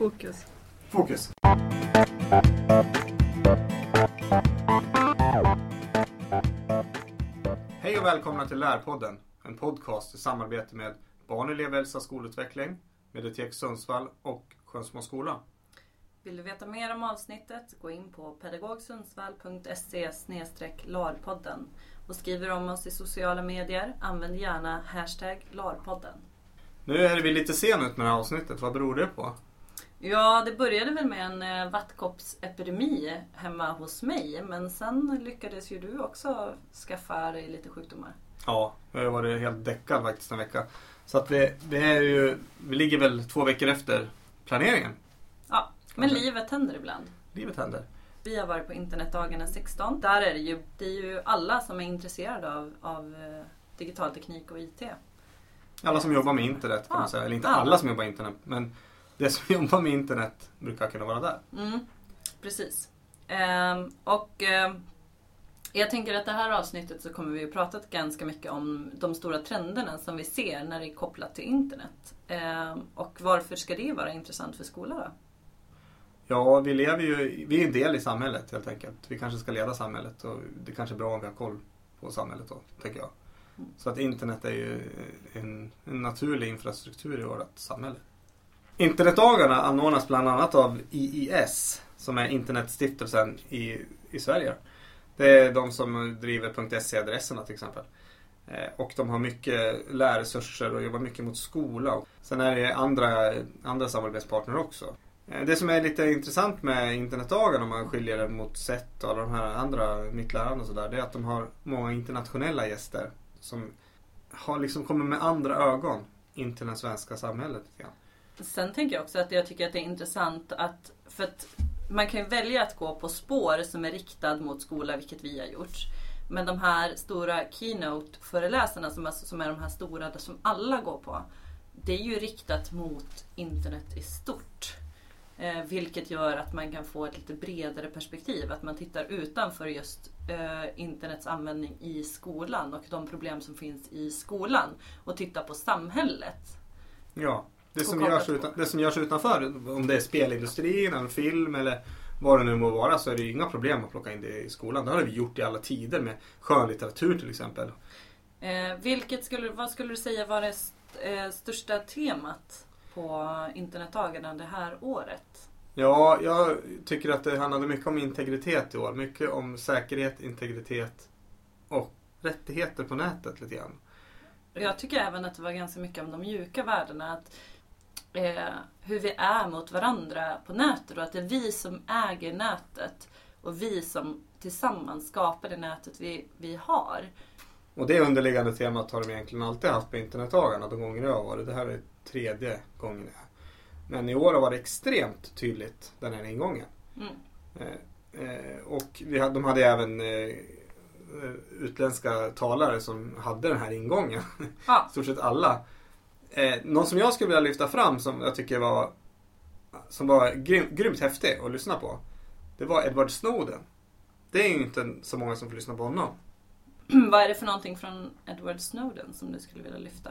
Fokus. Fokus. Hej och välkomna till Lärpodden. En podcast i samarbete med Barn, elevhälsa, skolutveckling, Medietek Sundsvall och Sjönsmo skola. Vill du veta mer om avsnittet, gå in på pedagogsundsvall.se larpodden och skriver om oss i sociala medier, använd gärna hashtag larpodden. Nu är vi lite sen ut med det här avsnittet. Vad beror det på? Ja, det började väl med en eh, vattkoppsepidemi hemma hos mig. Men sen lyckades ju du också skaffa dig lite sjukdomar. Ja, jag har varit helt däckad faktiskt en vecka. Så att vi, vi, är ju, vi ligger väl två veckor efter planeringen. Ja, men Kanske. livet händer ibland. Livet händer. Vi har varit på internetdagarna 16. Där är det ju, det är ju alla som är intresserade av, av eh, digital teknik och IT. Alla som jobbar med internet kan Ja, man säga. Eller inte alla som jobbar med internet. Men det som jobbar med internet brukar kunna vara där. Mm, precis. Ehm, och ehm, jag tänker att det här avsnittet så kommer vi att prata ganska mycket om de stora trenderna som vi ser när det är kopplat till internet. Ehm, och varför ska det vara intressant för skolan då? Ja, vi lever ju, vi är en del i samhället helt enkelt. Vi kanske ska leda samhället och det kanske är bra om vi har koll på samhället då, tänker jag. Mm. Så att internet är ju en, en naturlig infrastruktur i vårt samhälle. Internetdagarna anordnas bland annat av IIS som är Internetstiftelsen i, i Sverige. Det är de som driver .se-adresserna till exempel. Eh, och de har mycket lärresurser och jobbar mycket mot skola. Sen är det andra, andra samarbetspartner också. Eh, det som är lite intressant med internetdagarna om man skiljer det mot SET och alla de här andra Mitt lärande och sådär. Det är att de har många internationella gäster som har liksom kommer med andra ögon in till det svenska samhället. lite grann. Sen tänker jag också att jag tycker att det är intressant att, för att man kan ju välja att gå på spår som är riktad mot skola, vilket vi har gjort. Men de här stora keynote-föreläsarna som, alltså, som är de här stora som alla går på. Det är ju riktat mot internet i stort. Eh, vilket gör att man kan få ett lite bredare perspektiv. Att man tittar utanför just eh, internets användning i skolan och de problem som finns i skolan. Och tittar på samhället. Ja, det som, görs utan, det som görs utanför, om det är spelindustrin, eller film eller vad det nu må vara, så är det ju inga problem att plocka in det i skolan. Det har vi gjort i alla tider med skönlitteratur till exempel. Eh, vilket skulle, vad skulle du säga var det st- eh, största temat på internetdagarna det här året? Ja, jag tycker att det handlade mycket om integritet i år. Mycket om säkerhet, integritet och rättigheter på nätet lite grann. Jag tycker även att det var ganska mycket om de mjuka värdena. Att, eh, hur vi är mot varandra på nätet och att det är vi som äger nätet och vi som tillsammans skapar det nätet vi, vi har. Och det underliggande temat har de egentligen alltid haft på internetdagarna de gånger jag har varit. Det här är tredje gången. Men i år var det extremt tydligt den här ingången. Mm. Eh, eh, och vi de hade även eh, eh, utländska talare som hade den här ingången. Ja. I stort sett alla. Eh, någon som jag skulle vilja lyfta fram som jag tycker var som var grym, grymt häftig att lyssna på. Det var Edward Snowden. Det är ju inte så många som får lyssna på honom. Vad är det för någonting från Edward Snowden som du skulle vilja lyfta?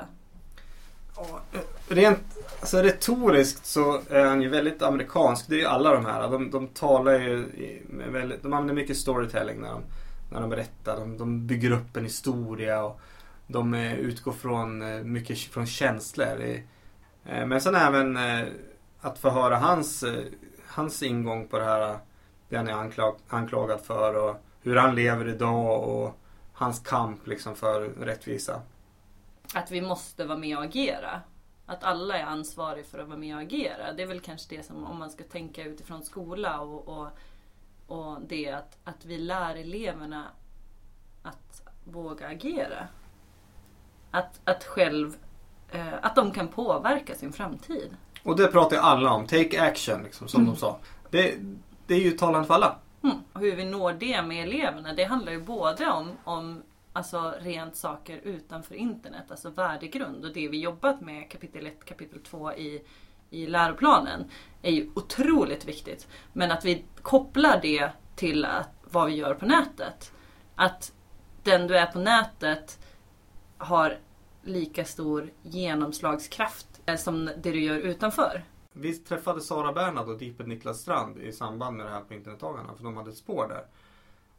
Ja, Rent alltså retoriskt så är han ju väldigt amerikansk. Det är ju alla de här. De, de talar ju väldigt, de använder mycket storytelling när de, när de berättar. De, de bygger upp en historia och de eh, utgår från eh, mycket från känslor. Eh, men sen även att få höra hans, hans ingång på det här. Det han är anklag, anklagad för och hur han lever idag och hans kamp liksom för rättvisa. Att vi måste vara med och agera. Att alla är ansvariga för att vara med och agera. Det är väl kanske det som, om man ska tänka utifrån skola och, och, och det att, att vi lär eleverna att våga agera. Att, att själv, eh, att de kan påverka sin framtid. Och det pratar ju alla om. Take action, liksom, som de sa. Det, det är ju talande för alla. Mm. Och hur vi når det med eleverna, det handlar ju både om, om alltså rent saker utanför internet, alltså värdegrund och det vi jobbat med kapitel 1, kapitel 2 i, i läroplanen är ju otroligt viktigt. Men att vi kopplar det till att, vad vi gör på nätet. Att den du är på nätet har lika stor genomslagskraft eh, som det du gör utanför. Vi träffade Sara Bernhard och Deeped Niklas Strand i samband med det här på internetdagarna. För de hade ett spår där.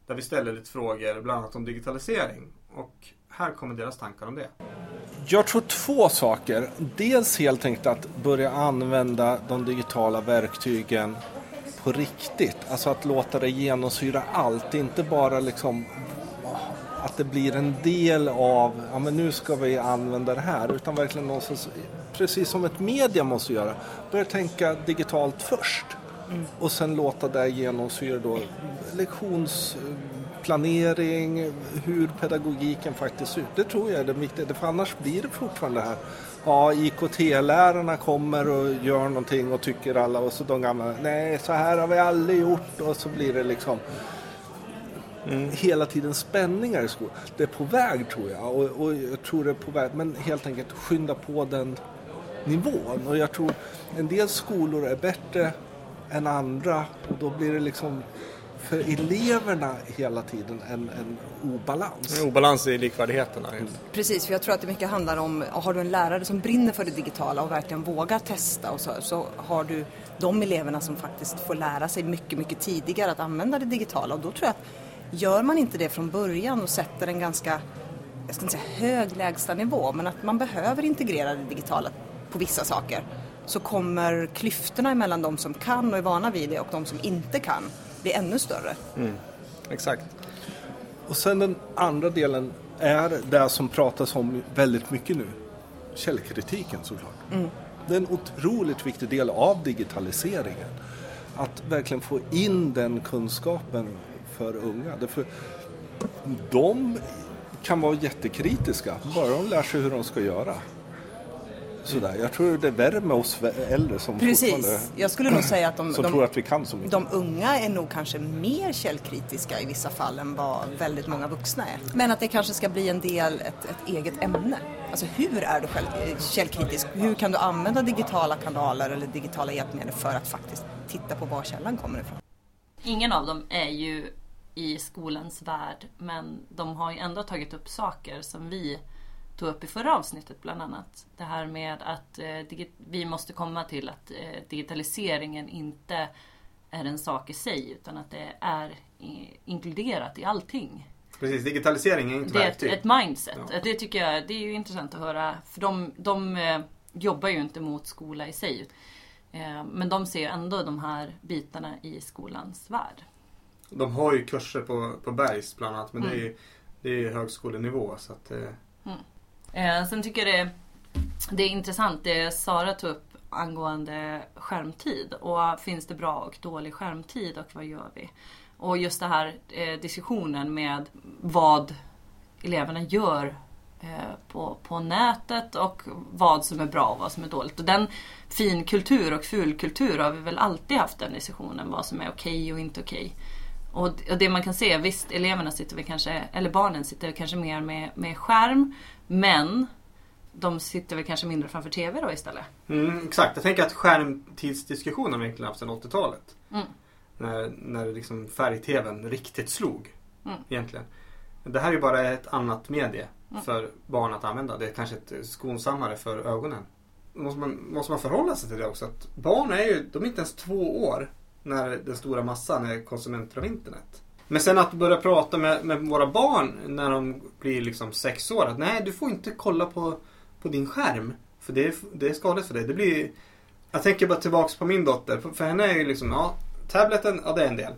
Där vi ställde lite frågor, bland annat om digitalisering. Och här kommer deras tankar om det. Jag tror två saker. Dels helt enkelt att börja använda de digitala verktygen på riktigt. Alltså att låta det genomsyra allt. Inte bara liksom att det blir en del av, ja men nu ska vi använda det här. Utan verkligen någonstans, precis som ett media måste göra. Börja tänka digitalt först. Mm. Och sen låta det genomsyra då lektionsplanering, hur pedagogiken faktiskt ser ut. Det tror jag är det viktiga, för annars blir det fortfarande det här ja, IKT-lärarna kommer och gör någonting och tycker alla och så de gamla, nej så här har vi aldrig gjort och så blir det liksom mm. hela tiden spänningar i skolan. Det är på väg tror jag och, och jag tror det är på väg, men helt enkelt skynda på den nivån och jag tror en del skolor är bättre än andra och då blir det liksom för eleverna hela tiden en, en obalans. En obalans i likvärdigheterna. Mm. Precis, för jag tror att det mycket handlar om, har du en lärare som brinner för det digitala och verkligen vågar testa och så, så har du de eleverna som faktiskt får lära sig mycket, mycket tidigare att använda det digitala och då tror jag att gör man inte det från början och sätter en ganska, jag ska inte säga hög lägsta nivå, men att man behöver integrera det digitala på vissa saker så kommer klyftorna mellan de som kan och är vana vid det och de som inte kan bli ännu större. Mm. Exakt. Och sen den andra delen är det som pratas om väldigt mycket nu. Källkritiken såklart. Mm. Det är en otroligt viktig del av digitaliseringen. Att verkligen få in den kunskapen för unga. Därför de kan vara jättekritiska, bara de lär sig hur de ska göra. Sådär. Jag tror det är värre med oss äldre som Precis. Jag skulle nog säga att de, som de, tror att vi kan så mycket. de unga är nog kanske mer källkritiska i vissa fall än vad väldigt många vuxna är. Men att det kanske ska bli en del, ett, ett eget ämne. Alltså hur är du själv källkritisk? Hur kan du använda digitala kanaler eller digitala hjälpmedel för att faktiskt titta på var källan kommer ifrån? Ingen av dem är ju i skolans värld men de har ju ändå tagit upp saker som vi tog upp i förra avsnittet bland annat. Det här med att eh, vi måste komma till att eh, digitaliseringen inte är en sak i sig utan att det är i, inkluderat i allting. Precis, digitalisering är inte det är. Ett, ett mindset. Ja. Det tycker jag det är ju intressant att höra. För de, de eh, jobbar ju inte mot skola i sig. Eh, men de ser ändå de här bitarna i skolans värld. De har ju kurser på, på Bergs bland annat men mm. det är det är högskolenivå. Så att, eh, mm. Eh, sen tycker jag det, det är intressant det Sara tog upp angående skärmtid. Och finns det bra och dålig skärmtid och vad gör vi? Och just det här eh, diskussionen med vad eleverna gör eh, på, på nätet och vad som är bra och vad som är dåligt. Och den finkultur och fulkultur har vi väl alltid haft den diskussionen. Vad som är okej okay och inte okej. Okay. Och, och det man kan se, visst eleverna sitter väl kanske, eller barnen sitter kanske mer med, med skärm. Men de sitter väl kanske mindre framför TV då istället? Mm, exakt, jag tänker att skärmtidsdiskussionen har egentligen haft sedan 80-talet. Mm. När, när liksom färg-TVn riktigt slog. Mm. Egentligen. Det här är ju bara ett annat medie mm. för barn att använda. Det är kanske ett skonsammare för ögonen. Måste man, måste man förhålla sig till det också? Att barn är ju, de är inte ens två år när den stora massan är konsumenter av internet. Men sen att börja prata med, med våra barn när de blir liksom sex år. Att nej, du får inte kolla på, på din skärm. För det är, det är skadligt för dig. Det blir, jag tänker bara tillbaks på min dotter. För, för henne är ju liksom, ja, tableten, ja det är en del.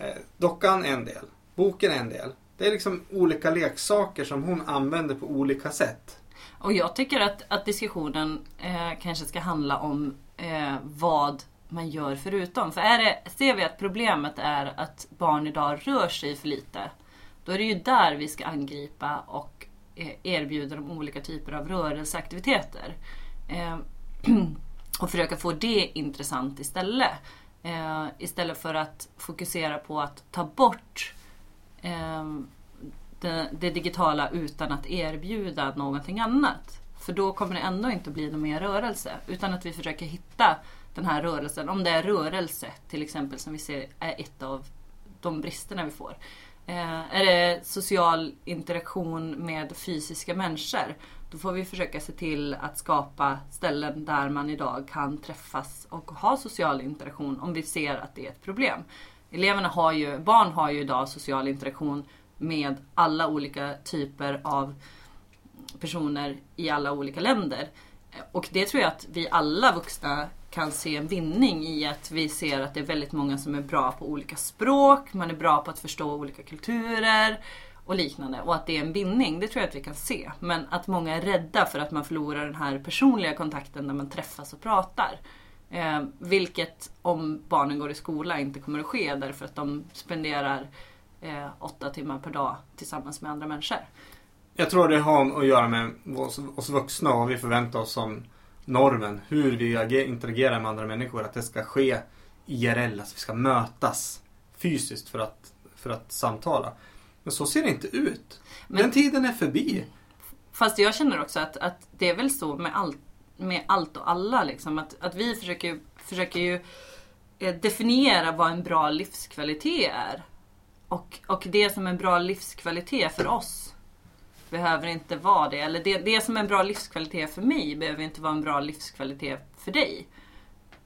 Eh, dockan är en del. Boken är en del. Det är liksom olika leksaker som hon använder på olika sätt. Och jag tycker att, att diskussionen eh, kanske ska handla om eh, vad man gör förutom. För är det, ser vi att problemet är att barn idag rör sig för lite, då är det ju där vi ska angripa och eh, erbjuda dem olika typer av rörelseaktiviteter. Eh, och försöka få det intressant istället. Eh, istället för att fokusera på att ta bort eh, det, det, digitala utan att erbjuda någonting annat. För då kommer det ändå inte bli någon mer rörelse. Utan att vi försöker hitta den här rörelsen. Om det är rörelse till exempel som vi ser är ett av de bristerna vi får. Eh, är det social interaktion med fysiska människor Då får vi försöka se till att skapa ställen där man idag kan träffas och ha social interaktion om vi ser att det är ett problem. Eleverna har ju, barn har ju idag social interaktion med alla olika typer av personer i alla olika länder. Och det tror jag att vi alla vuxna kan se en vinning i att vi ser att det är väldigt många som är bra på olika språk, man är bra på att förstå olika kulturer och liknande. Och att det är en vinning, det tror jag att vi kan se. Men att många är rädda för att man förlorar den här personliga kontakten när man träffas och pratar. Eh, vilket om barnen går i skola inte kommer att ske därför att de spenderar eh, åtta timmar per dag tillsammans med andra människor. Jag tror det har att göra med oss, oss vuxna och vad vi förväntar oss som normen. Hur vi ager, interagerar med andra människor. Att det ska ske IRL, alltså vi ska mötas fysiskt för att, för att samtala. Men så ser det inte ut. Men- Den tiden är förbi. Fast jag känner också att, att det är väl så med allt, med allt och alla. Liksom. Att, att vi försöker, försöker ju eh, definiera vad en bra livskvalitet är. Och, och det som en bra livskvalitet för oss behöver inte vara det. Eller det, det som är en bra livskvalitet för mig behöver inte vara en bra livskvalitet för dig.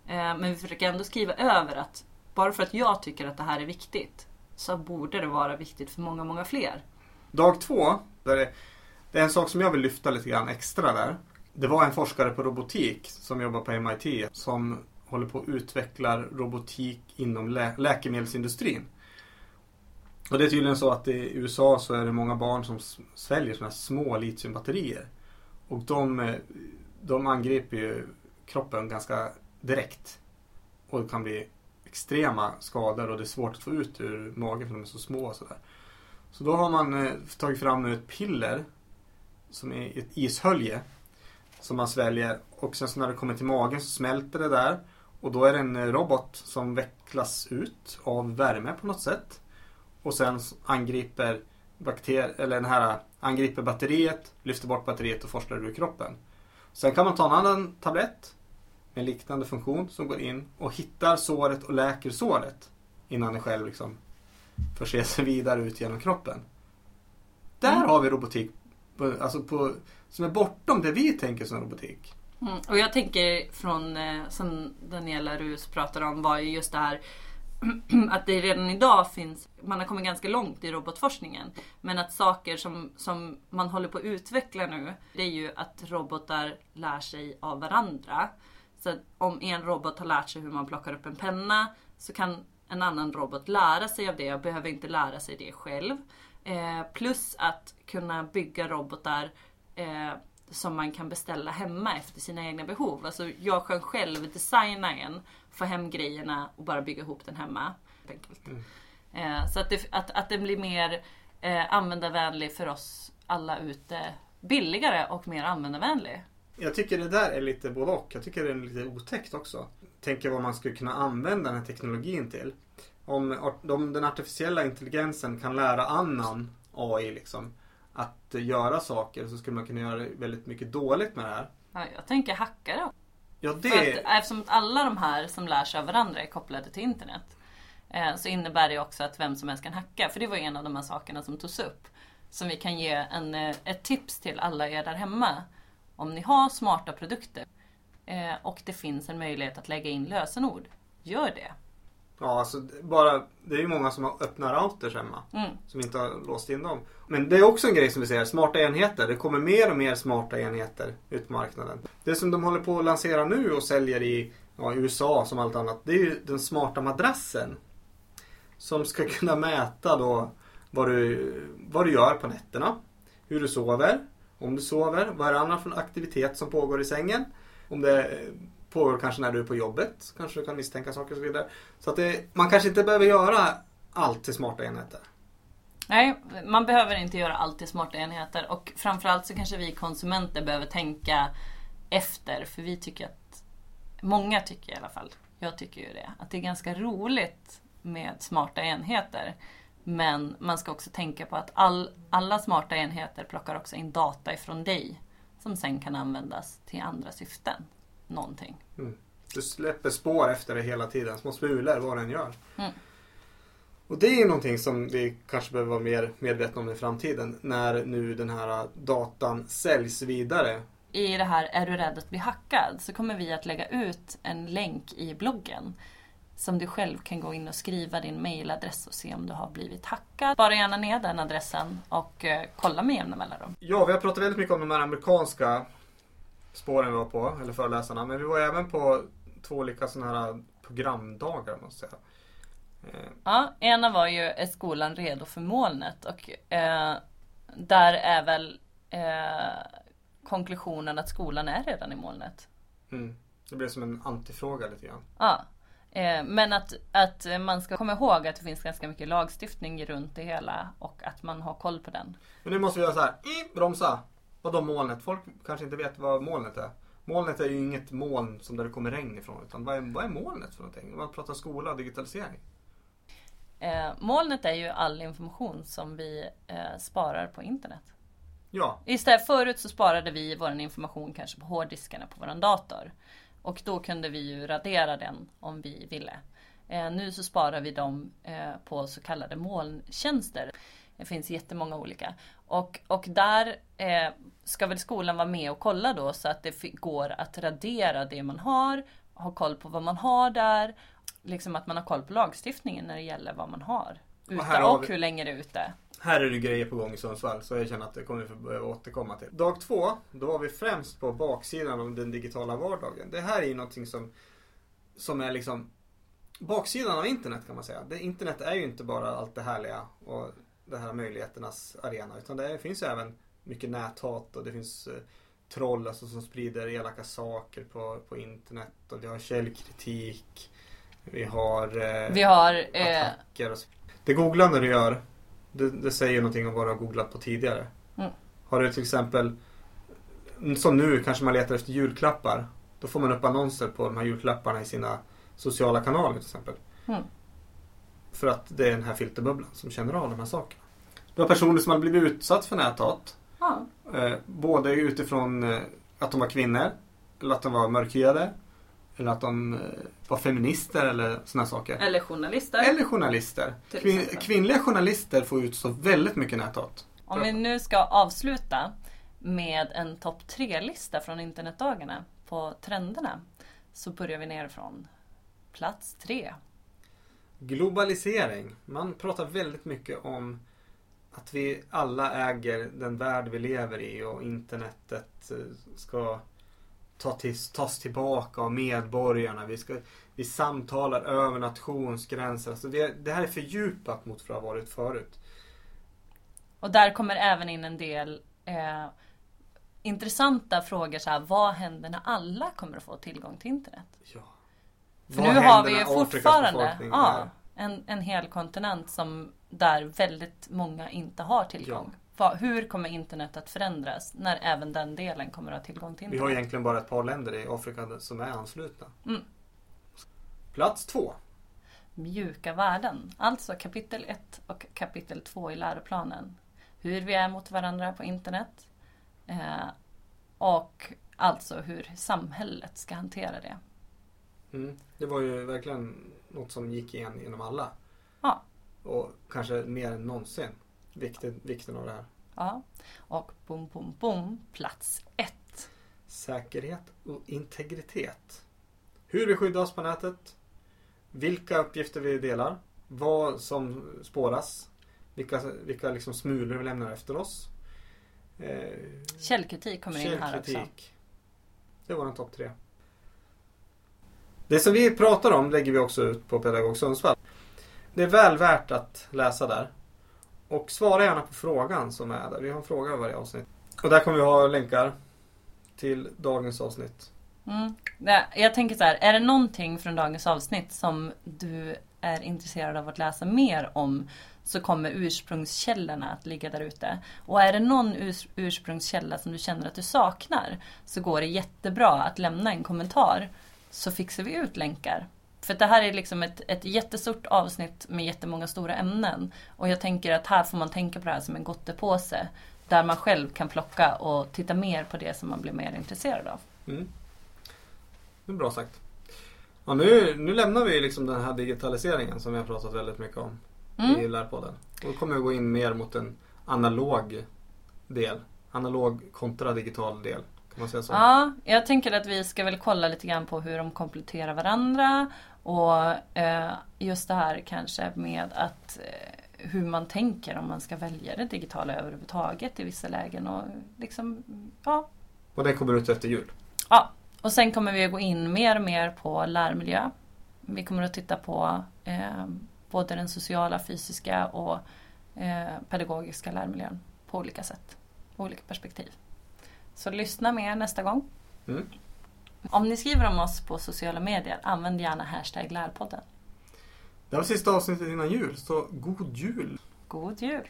Eh, men vi försöker ändå skriva över att bara för att jag tycker att det här är viktigt så borde det vara viktigt för många, många fler. Dag två, där det, det är en sak som jag vill lyfta lite grann extra där. Det var en forskare på robotik som jobbar på MIT som håller på att utveckla robotik inom lä- läkemedelsindustrin. Och det är tydligen så att i USA så är det många barn som säljer sväljer sådana här små litiumbatterier. Och de, eh, de angriper ju kroppen ganska direkt. Och det kan bli extrema skador och det är svårt att få ut ur magen för de är så små och sådär. Så då har man eh, tagit fram ett piller som är ett ishölje som man sväljer och sen så när det kommer till magen så smälter det där och då är det en eh, robot som vecklas ut av värme på något sätt och sen angriper bakterier, eller den här angriper batteriet, lyfter bort batteriet och forslar ur kroppen. Sen kan man ta en annan tablett med liknande funktion som går in och hittar såret och läker såret innan det själv liksom förse sig vidare ut genom kroppen. Där Mm. har vi robotik på, alltså på, som är bortom det vi tänker som robotik. Mm. Och jag tänker från, eh, som Daniela Rus pratar om, var ju just det här att det redan idag finns, man har kommit ganska långt i robotforskningen. Men att saker som, som man håller på att utveckla nu, det är ju att robotar lär sig av varandra. Så att om en robot har lärt sig hur man plockar upp en penna så kan en annan robot lära sig av det och behöver inte lära sig det själv. Eh, plus att kunna bygga robotar eh, som man kan beställa hemma efter sina egna behov. Alltså jag kan själv designa en, få hem grejerna och bara bygga ihop den hemma. Mm. Eh, så att, det, att, att den blir mer eh, användarvänlig för oss alla ute. Billigare och mer användarvänlig. Jag tycker det där är lite både och. Jag tycker det är lite otäckt också. Tänker vad man skulle kunna använda den här teknologin till. Om, om den artificiella intelligensen kan lära annan AI liksom att göra saker så skulle man kunna göra väldigt mycket dåligt med det här. Ja, jag tänker hackare Ja, För det... att, eftersom alla de här som lär sig av varandra är kopplade till internet. Eh, så innebär det också att vem som helst kan hacka. För det var en av de här sakerna som togs upp. Som vi kan ge en, eh, ett tips till alla er där hemma. Om ni har smarta produkter eh, och det finns en möjlighet att lägga in lösenord. Gör det. Ja, alltså bara, det är ju många som har öppna routers hemma. Mm. Som inte har låst in dem. Men det är också en grej som vi ser, smarta enheter. Det kommer mer och mer smarta enheter ut på marknaden. Det som de håller på att lansera nu och säljer i ja, USA som allt annat. Det är ju den smarta madrassen. Som ska kunna mäta då vad du, vad du gör på nätterna. Hur du sover. Om du sover. Vad är det annat för aktivitet som pågår i sängen. Om det pågår kanske när du är på jobbet. Kanske du kan misstänka saker och så vidare. Så att det, man kanske inte behöver göra allt till smarta enheter. Nej, man behöver inte göra allt till smarta enheter. Och framförallt så kanske vi konsumenter behöver tänka efter. För vi tycker att, många tycker i alla fall, jag tycker ju det, att det är ganska roligt med smarta enheter. Men man ska också tänka på att all, alla smarta enheter plockar också in data ifrån dig. Som sen kan användas till andra syften. Någonting. Du släpper spår efter det hela tiden. Små smulor vad den gör. Mm. Och det är ju någonting som vi kanske behöver vara mer medvetna om i framtiden när nu den här datan säljs vidare. I det här Är du rädd att bli hackad? så kommer vi att lägga ut en länk i bloggen som du själv kan gå in och skriva din mailadress och se om du har blivit hackad. Bara gärna ner den adressen och eh, kolla med jämna mellanrum. Ja, vi har pratat väldigt mycket om de här amerikanska spåren vi var på, eller föreläsarna. Men vi var även på två olika sådana här programdagar måste jag säga. Eh. Ja, ena var ju Är skolan redo för molnet? Och eh, där är väl eh, konklusionen att skolan är redan i molnet. Mm. Det blev som en antifråga lite grann. Ja. Eh, men att, att man ska komma ihåg att det finns ganska mycket lagstiftning runt det hela och att man har koll på den. Men nu måste vi göra så här. bromsa! Vadå molnet? Folk kanske inte vet vad molnet är. Molnet är ju inget moln som där det kommer regn ifrån. Utan vad är, vad är molnet för någonting? Man pratar skola och digitalisering. Eh, molnet är ju all information som vi eh, sparar på internet. Ja. Istället förut så sparade vi vår information kanske på hårddiskarna på vår dator. Och då kunde vi ju radera den om vi ville. Eh, nu så sparar vi dem eh, på så kallade molntjänster. Det finns jättemånga olika. Och, och där eh, ska väl skolan vara med och kolla då så att det går att radera det man har, ha koll på vad man har där. Liksom att man har koll på lagstiftningen när det gäller vad man har ute och, och hur länge det är ute. Här är det grejer på gång i Sundsvall så jag känner att det kommer vi få återkomma till. Dag två, då var vi främst på baksidan av den digitala vardagen. Det här är ju någonting som, som är liksom baksidan av internet kan man säga. Det, internet är ju inte bara allt det härliga och det här möjligheternas arena utan det finns ju även mycket näthat och det finns eh, troll alltså, som sprider elaka saker på, på internet och vi har källkritik. Vi har, eh, vi har eh... attacker. Och så. Det googlande du gör det, det säger någonting om vad du har googlat på tidigare. Mm. Har du till exempel, som nu kanske man letar efter julklappar. Då får man upp annonser på de här julklapparna i sina sociala kanaler till exempel. Mm. För att det är den här filterbubblan som känner av de här sakerna. Du har personer som har blivit utsatt för näthat. Ja. Eh, både utifrån eh, att de var kvinnor, eller att de var mörkhyade, eller att de eh, var feminister eller sådana saker. Eller journalister. Eller journalister. Kvin kvinnliga journalister får ut så väldigt mycket näthat. Om vi nu ska avsluta med en topp tre-lista från internetdagarna på trenderna. Så börjar vi nerifrån plats tre. Globalisering. Man pratar väldigt mycket om att vi alla äger den värld vi lever i och internetet eh, ska ta till, tas tillbaka av medborgarna. Vi, ska, vi samtalar över nationsgränser. Alltså det, det här är fördjupat mot vad det har varit förut. Och där kommer även in en del eh, intressanta frågor. Så här, vad händer när alla kommer att få tillgång till internet? Ja. För vad nu har vi ju fortfarande ja, en, en hel kontinent som där väldigt många inte har tillgång. Ja hur kommer internet att förändras när även den delen kommer att ha tillgång till internet? Vi har egentligen bara ett par länder i Afrika som är anslutna. Mm. Plats två. Mjuka värden, alltså kapitel 1 och kapitel 2 i läroplanen. Hur vi är mot varandra på internet. Eh, och alltså hur samhället ska hantera det. Mm. Det var ju verkligen något som gick igen inom alla. Ja. Och kanske mer än någonsin vikten, vikten av det här. Ja. Och bom, bom, bom, plats ett. Säkerhet och integritet. Hur vi skyddar oss på nätet. Vilka uppgifter vi delar. Vad som spåras. Vilka, vilka liksom smulor vi lämnar efter oss. Eh, källkritik kommer källkritik. in här också. Det var en topp tre. Det som vi pratar om lägger vi också ut på Pedagog Sundsvall. Det är väl värt att läsa där. Och svara gärna på frågan som är där. Vi har en fråga i varje avsnitt. Och där kommer vi ha länkar till dagens avsnitt. Mm. Jag tänker så här, är det någonting från dagens avsnitt som du är intresserad av att läsa mer om så kommer ursprungskällorna att ligga där ute. Och är det någon urs ursprungskälla som du känner att du saknar så går det jättebra att lämna en kommentar så fixar vi ut länkar för det här är liksom ett, ett jättestort avsnitt med jättemånga stora ämnen. Och jag tänker att här får man tänka på det här som en gottepåse. Där man själv kan plocka och titta mer på det som man blir mer intresserad av. Mm. Det är bra sagt. Ja, nu, nu lämnar vi liksom den här digitaliseringen som vi har pratat väldigt mycket om. Mm. i Lärpodden. Då kommer jag gå in mer mot en analog del. Analog kontra digital del. Man säga så? Ja, jag tänker att vi ska väl kolla lite grann på hur de kompletterar varandra. Och eh, just det här kanske med att eh, hur man tänker om man ska välja det digitala överhuvudtaget i vissa lägen. Och liksom, ja, Och det kommer ut efter jul. Ja, och sen kommer vi att gå in mer och mer på lärmiljö. Vi kommer att titta på eh, både den sociala, fysiska och eh, pedagogiska lärmiljön på olika sätt. Olika perspektiv. Så lyssna mer nästa gång. Mm. Om ni skriver om oss på sociala medier, använd gärna hashtag lärpodden. Det var sista avsnittet innan jul, så god jul! God jul!